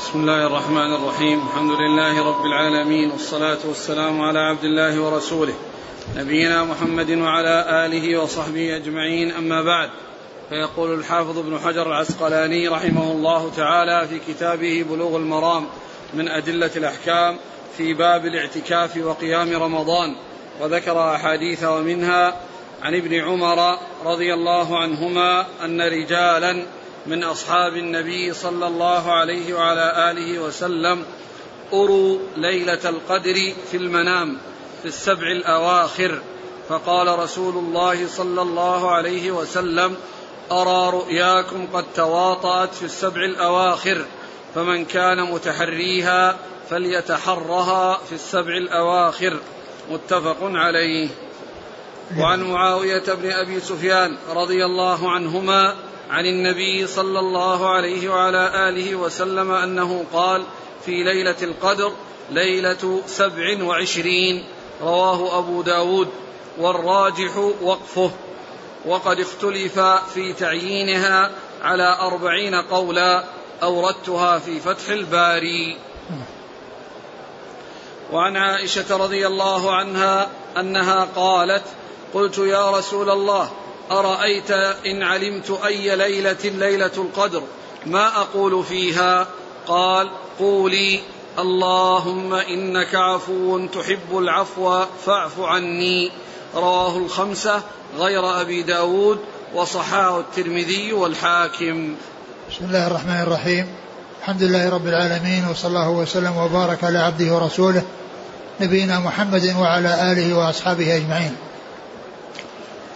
بسم الله الرحمن الرحيم. الحمد لله رب العالمين والصلاة والسلام على عبد الله ورسوله نبينا محمد وعلى آله وصحبه أجمعين. أما بعد فيقول الحافظ ابن حجر العسقلاني رحمه الله تعالى في كتابه بلوغ المرام من أدلة الأحكام في باب الاعتكاف وقيام رمضان وذكر أحاديث ومنها عن ابن عمر رضي الله عنهما أن رجالا من أصحاب النبي صلى الله عليه وعلى آله وسلم أروا ليلة القدر في المنام في السبع الأواخر. فقال رسول الله صلى الله عليه وسلم أرى رؤياكم قد تواطأت في السبع الأواخر فمن كان متحريها فليتحرها في السبع الأواخر. متفق عليه. وعن معاوية بن أبي سفيان رضي الله عنهما عن النبي صلى الله عليه وعلى آله وسلم أنه قال في ليلة القدر ليلة سبع وعشرين رواه أبو داود والراجح وقفه. وقد اختلف في تعيينها على أربعين قولا أوردتها في فتح الباري. وعن عائشة رضي الله عنها أنها قالت قلت يا رسول الله أرأيت إن علمت أي ليلة ليلة القدر؟ ما أقول فيها؟ قال قولي اللهم إنك عفو تحب العفو فاعف عني. رواه الخمسة غير أبي داود وصححه الترمذي والحاكم. بسم الله الرحمن الرحيم. الحمد لله رب العالمين وصلى الله وسلم وبارك على عبده ورسوله نبينا محمد وعلى آله وأصحابه أجمعين.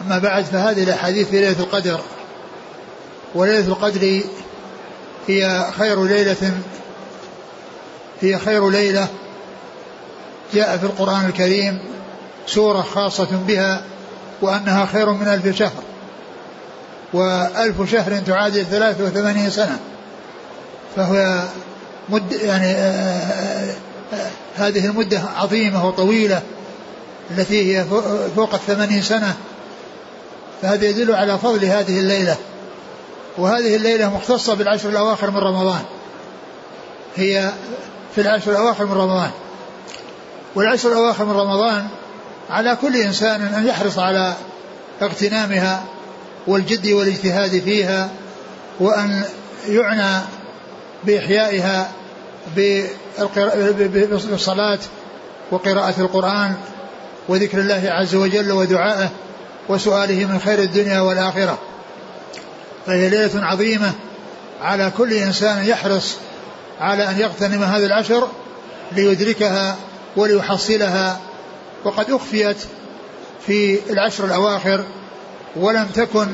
أما بعد فهذه الأحاديث في ليلة القدر. وليلة القدر هي خير ليلة هي خير ليلة جاء في القرآن الكريم سورة خاصة بها وأنها خير من ألف شهر. وألف شهر تعادل ثلاثة وثمانين سنة. فهو مد يعني آآ آآ آآ هذه المدة عظيمة وطويلة التي هي فوق الثمانين سنة. فهذا يدل على فضل هذه الليلة. وهذه الليلة مختصة بالعشر الأواخر من رمضان. هي في العشر الأواخر من رمضان. والعشر الأواخر من رمضان على كل إنسان أن يحرص على اغتنامها والجد والاجتهاد فيها وأن يعنى بإحيائها بالصلاة وقراءة القرآن وذكر الله عز وجل ودعائه. وسؤاله من خير الدنيا والآخرة. فهي ليلة عظيمة على كل إنسان يحرص على أن يغتنم هذه العشر ليدركها وليحصلها. وقد أخفيت في العشر الأواخر ولم تكن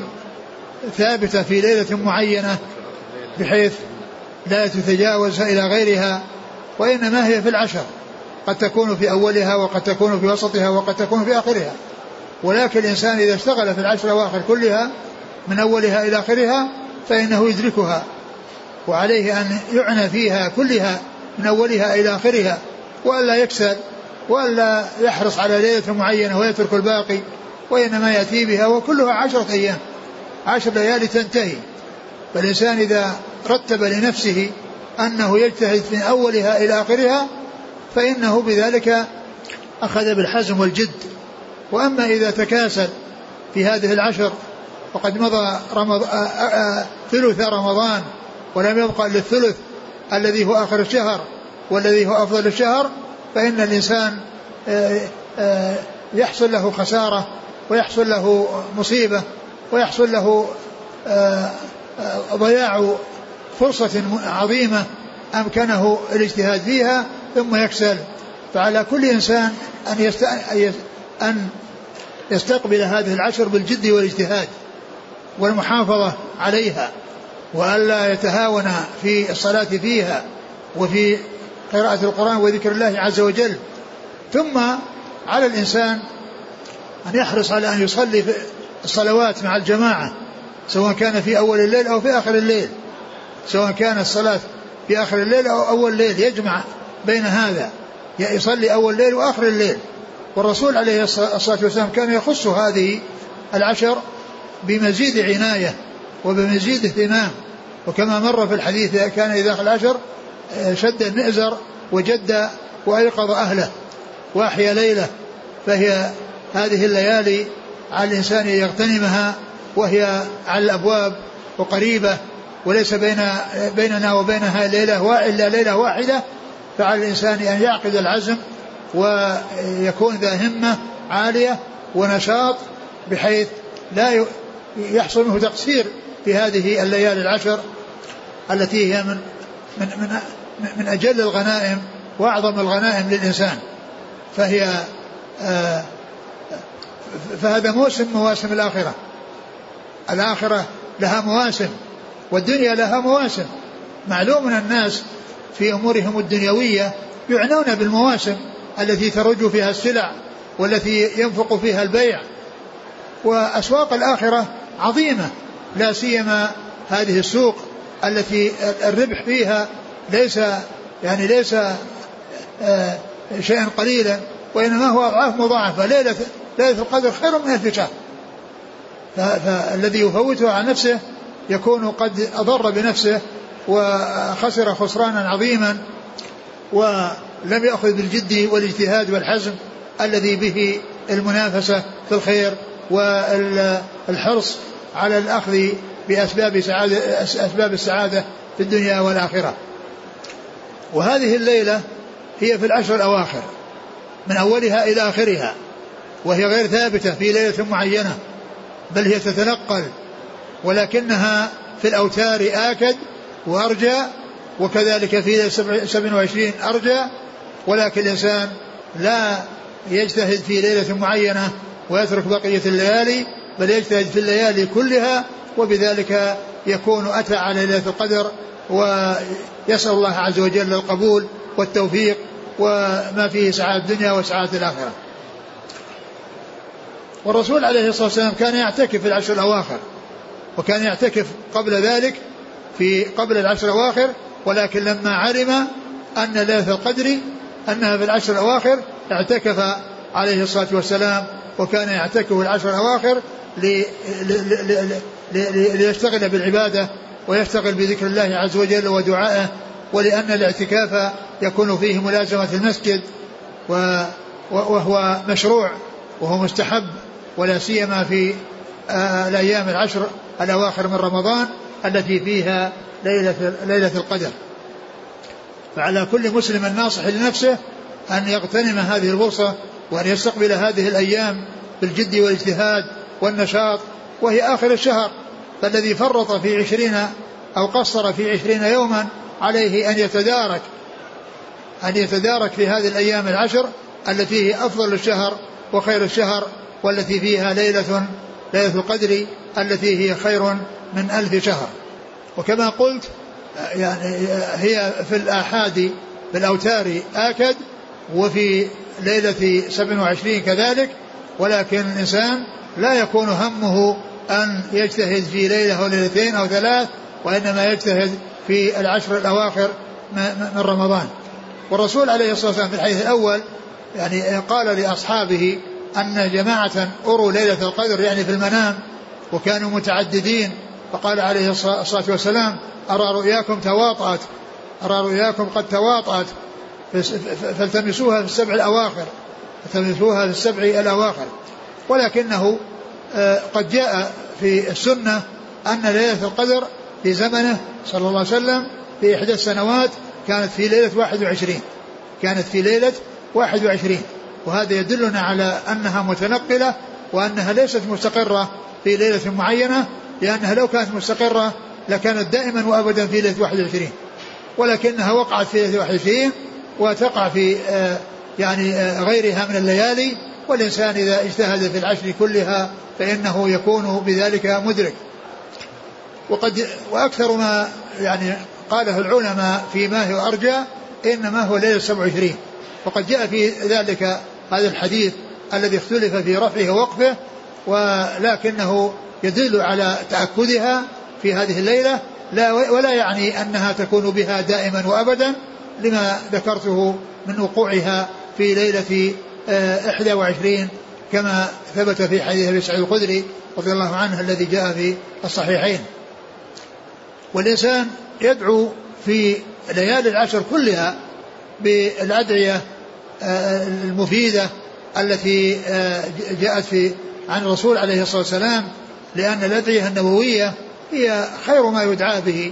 ثابتة في ليلة معينة بحيث لا تتجاوز إلى غيرها وإنما هي في العشر. قد تكون في أولها وقد تكون في وسطها وقد تكون في آخرها. ولكن الإنسان إذا اشتغل في العشر الأواخر كلها من أولها إلى آخرها فإنه يدركها. وعليه أن يعنى فيها كلها من أولها إلى آخرها. وألا يكسل وألا يحرص على ليلة معينة ويترك الباقي وإنما يأتي بها وكلها عشرة أيام. عشر ليالي تنتهي. فالإنسان إذا رتب لنفسه أنه يجتهد من أولها إلى آخرها فإنه بذلك أخذ بالحزم والجد. وأما إذا تكاسل في هذه العشر وقد مضى رمض... ثلث رمضان ولم يبقى إلا الثلث الذي هو آخر الشهر والذي هو أفضل الشهر فإن الإنسان يحصل له خسارة ويحصل له مصيبة ويحصل له ضياع فرصة عظيمة أمكنه الاجتهاد فيها ثم يكسل فعلى كل إنسان أن. أن يستقبل هذه العشر بالجد والاجتهاد والمحافظة عليها وألا يتهاون في الصلاة فيها وفي قراءة القرآن وذكر الله عز وجل. ثم على الإنسان أن يحرص على أن يصلي في الصلوات مع الجماعة سواء كان في أول الليل أو في آخر الليل. سواء كان الصلاة في آخر الليل أو أول الليل يجمع بين هذا يصلي أول الليل وآخر الليل. والرسول عليه الصلاة والسلام كان يخص هذه العشر بمزيد عناية وبمزيد اهتمام. وكما مر في الحديث كان إذا دخل العشر شد المئزر وجد وأيقظ أهله وأحيا ليلة فهي هذه الليالي على الإنسان أن يغتنمها وهي على الأبواب وقريبة وليس بين بيننا وبينها ليلة إلا ليلة واحدة فعلى الإنسان أن يعقد العزم ويكون ذا همة عالية ونشاط بحيث لا يحصل منه تقصير في هذه الليالي العشر التي هي من من من من أجل الغنائم وأعظم الغنائم للإنسان. فهي آه، فهذا موسم مواسم الآخرة. الآخرة لها مواسم والدنيا لها مواسم. معلوم من الناس في أمورهم الدنيوية يعنون بالمواسم التي ترج فيها السلع والتي ينفق فيها البيع. وأسواق الآخرة عظيمة لا سيما هذه السوق التي الربح فيها ليس يعني ليس آه، شيئا قليلا وإنما هو أضعاف مضاعفة. ليلة ليلة القدر خير من ألف شهر. فالذي يفوتها عن نفسه يكون قد أضر بنفسه وخسر خسرانا عظيما. ولم يأخذ بالجد والاجتهاد والحزم الذي به المنافسة في الخير والحرص على الأخذ بأسباب سعادة أسباب السعادة في الدنيا والآخرة. وهذه الليلة هي في العشر الأواخر من أولها إلى آخرها وهي غير ثابتة في ليلة معينة بل هي تتنقل ولكنها في الأوتار آكد وأرجى وكذلك في ليلة 27 أرجى ولكن الإنسان لا يجتهد في ليلة معينة ويترك بقية الليالي بل يجتهد في الليالي كلها وبذلك يكون أتى على ليلة القدر ويسأل الله عز وجل القبول والتوفيق وما فيه سعادة الدنيا وسعادة الآخرة. والرسول عليه الصلاة والسلام كان يعتكف في العشر الأواخر وكان يعتكف قبل ذلك في قبل العشر الأواخر ولكن لما علم أن ليلة القدر أنها في العشر الأواخر اعتكف عليه الصلاة والسلام وكان يعتكف العشر الأواخر ليشتغل بالعبادة ويشتغل بذكر الله عز وجل ودعائه ولأن الاعتكاف يكون فيه ملازمة المسجد وهو مشروع وهو مستحب ولا سيما في آه، الأيام العشر الأواخر من رمضان التي فيها ليلة, ليلة القدر. فعلى كل مسلم ناصح لنفسه أن يغتنم هذه الفرصة وأن يستقبل هذه الأيام بالجد والاجتهاد والنشاط وهي آخر الشهر فالذي فرط في عشرين أو قصر في عشرين يوما عليه أن يتدارك أن يتدارك في هذه الأيام العشر التي هي أفضل الشهر وخير الشهر والتي فيها ليلة ليلة القدر التي هي خير من ألف شهر. وكما قلت يعني هي في الآحاد بالأوتار آكد وفي ليلة 27 كذلك ولكن الإنسان لا يكون همه أن يجتهد في ليلة أو ليلتين أو ثلاث وإنما يجتهد في العشر الأواخر من رمضان. والرسول عليه الصلاة والسلام في الحديث الأول يعني قال لأصحابه أن جماعة أروا ليلة القدر يعني في المنام وكانوا متعددين فقال عليه الصلاة والسلام أرى رؤياكم تواطأت أرى رؤياكم قد تواطأت فالتمسوها في السبع الأواخر التمسوها في السبع الأواخر ولكنه آه، قد جاء في السنة أن ليلة القدر في زمنه صلى الله عليه وسلم في إحدى السنوات كانت في ليلة 21 كانت في ليلة 21 وهذا يدلنا على أنها متنقلة وأنها ليست مستقرة في ليلة معينة لأنها لو كانت مستقرة لكانت دائما وأبدا في ليلة 21 ولكنها وقعت في ليلة 21 وتقع في آه، يعني آه، غيرها من الليالي. والإنسان إذا اجتهد في العشر كلها فإنه يكون بذلك مدرك. وقد وأكثر ما يعني قاله العلماء فيما هو أرجى إنما هو ليلة 27 وقد جاء في ذلك هذا الحديث الذي اختلف في رفعه ووقفه ولكنه يدل على تأكدها في هذه الليلة لا ولا يعني أنها تكون بها دائما وأبدا لما ذكرته من وقوعها في ليلة 21 آه، كما ثبت في حديث أبي سعيد الخدري رضي الله عنه الذي جاء في الصحيحين. والإنسان يدعو في ليالي العشر كلها بالأدعية آه، المفيدة التي آه، جاءت في عن الرسول عليه الصلاة والسلام لأن الأدعية النبوية هي خير ما يدعى به.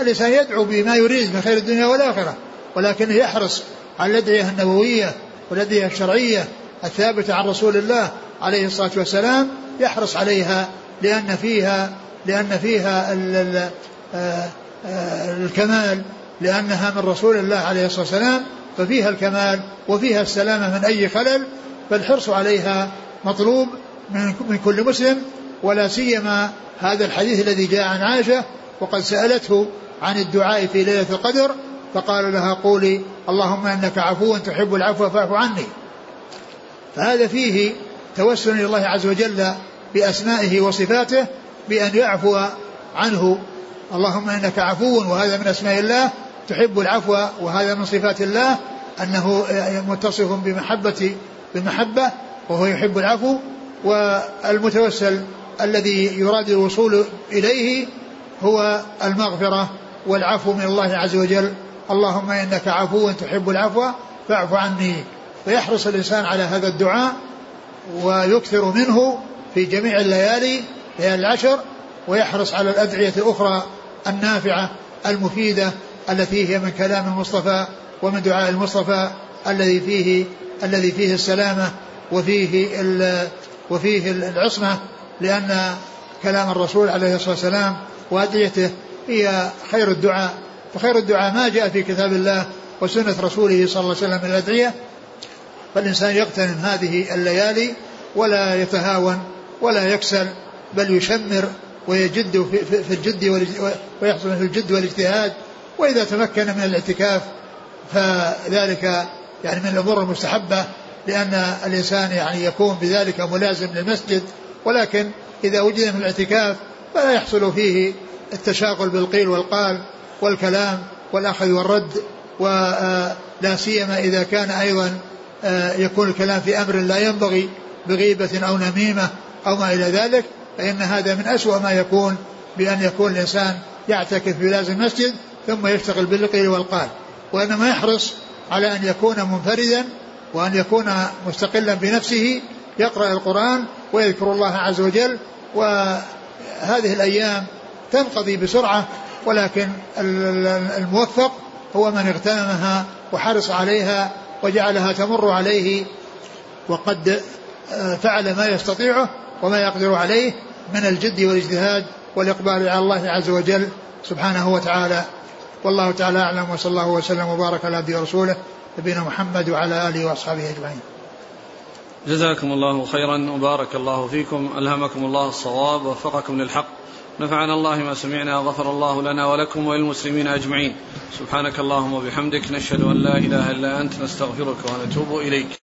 الإنسان يدعو بما يريد من خير الدنيا والآخرة ولكنه يحرص على الأدعية النبوية والأدعية الشرعية الثابتة عن رسول الله عليه الصلاة والسلام يحرص عليها لأن فيها لأن فيها آه، آه، الكمال لأنها من رسول الله عليه الصلاة والسلام ففيها الكمال وفيها السلامة من أي خلل فالحرص عليها مطلوب من كل مسلم ولا سيما هذا الحديث الذي جاء عن عائشة وقد سألته عن الدعاء في ليلة القدر فقال لها قولي اللهم إنك عفو تحب العفو فاعف عني. فهذا فيه توسل إلى الله عز وجل بأسمائه وصفاته بأن يعفو عنه. اللهم إنك عفو وهذا من أسماء الله تحب العفو وهذا من صفات الله أنه متصف بمحبة بمحبه وهو يحب العفو والمتوسل الذي يراد الوصول إليه هو المغفرة والعفو من الله عز وجل. اللهم إنك عفو تحب العفو فاعف عني. فيحرص الإنسان على هذا الدعاء ويكثر منه في جميع الليالي ليالي العشر ويحرص على الأدعية الأخرى النافعة المفيدة التي هي من كلام المصطفى ومن دعاء المصطفى الذي فيه الذي فيه السلامة وفيه وفيه العصمة. لأن كلام الرسول عليه الصلاة والسلام وأدعيته هي خير الدعاء. وخير الدعاء ما جاء في كتاب الله وسنة رسوله صلى الله عليه وسلم من الأدعية. فالإنسان يغتنم هذه الليالي ولا يتهاون ولا يكسل بل يشمر ويجد في الجد ويحصل في الجد والاجتهاد. وإذا تمكن من الاعتكاف فذلك يعني من الأمور المستحبة لأن الإنسان يعني يكون بذلك ملازم للمسجد. ولكن إذا وجد من الاعتكاف فلا يحصل فيه التشاغل بالقيل والقال والكلام والأخذ والرد ولا سيما إذا كان أيضا آه، يكون الكلام في أمر لا ينبغي بغيبة أو نميمة أو ما إلى ذلك فإن هذا من أسوأ ما يكون بأن يكون الإنسان يعتكف بلازم المسجد ثم يشتغل بالقيل والقال. وإنما يحرص على أن يكون منفردا وأن يكون مستقلا بنفسه يقرأ القرآن ويذكر الله عز وجل وهذه الأيام تنقضي بسرعة ولكن الموفق هو من اغتنمها وحرص عليها وجعلها تمر عليه وقد آه، فعل ما يستطيعه وما يقدر عليه من الجد والاجتهاد والإقبال على الله عز وجل سبحانه وتعالى. والله تعالى أعلم وصلى الله وسلم وبارك على عبده ورسوله نبينا محمد وعلى آله وأصحابه أجمعين. جزاكم الله خيرا وبارك الله فيكم ألهمكم الله الصواب ووفقكم للحق. نفعنا الله ما سمعنا غفر الله لنا ولكم وللمسلمين أجمعين. سبحانك اللهم وبحمدك نشهد أن لا إله إلا أنت نستغفرك ونتوب إليك.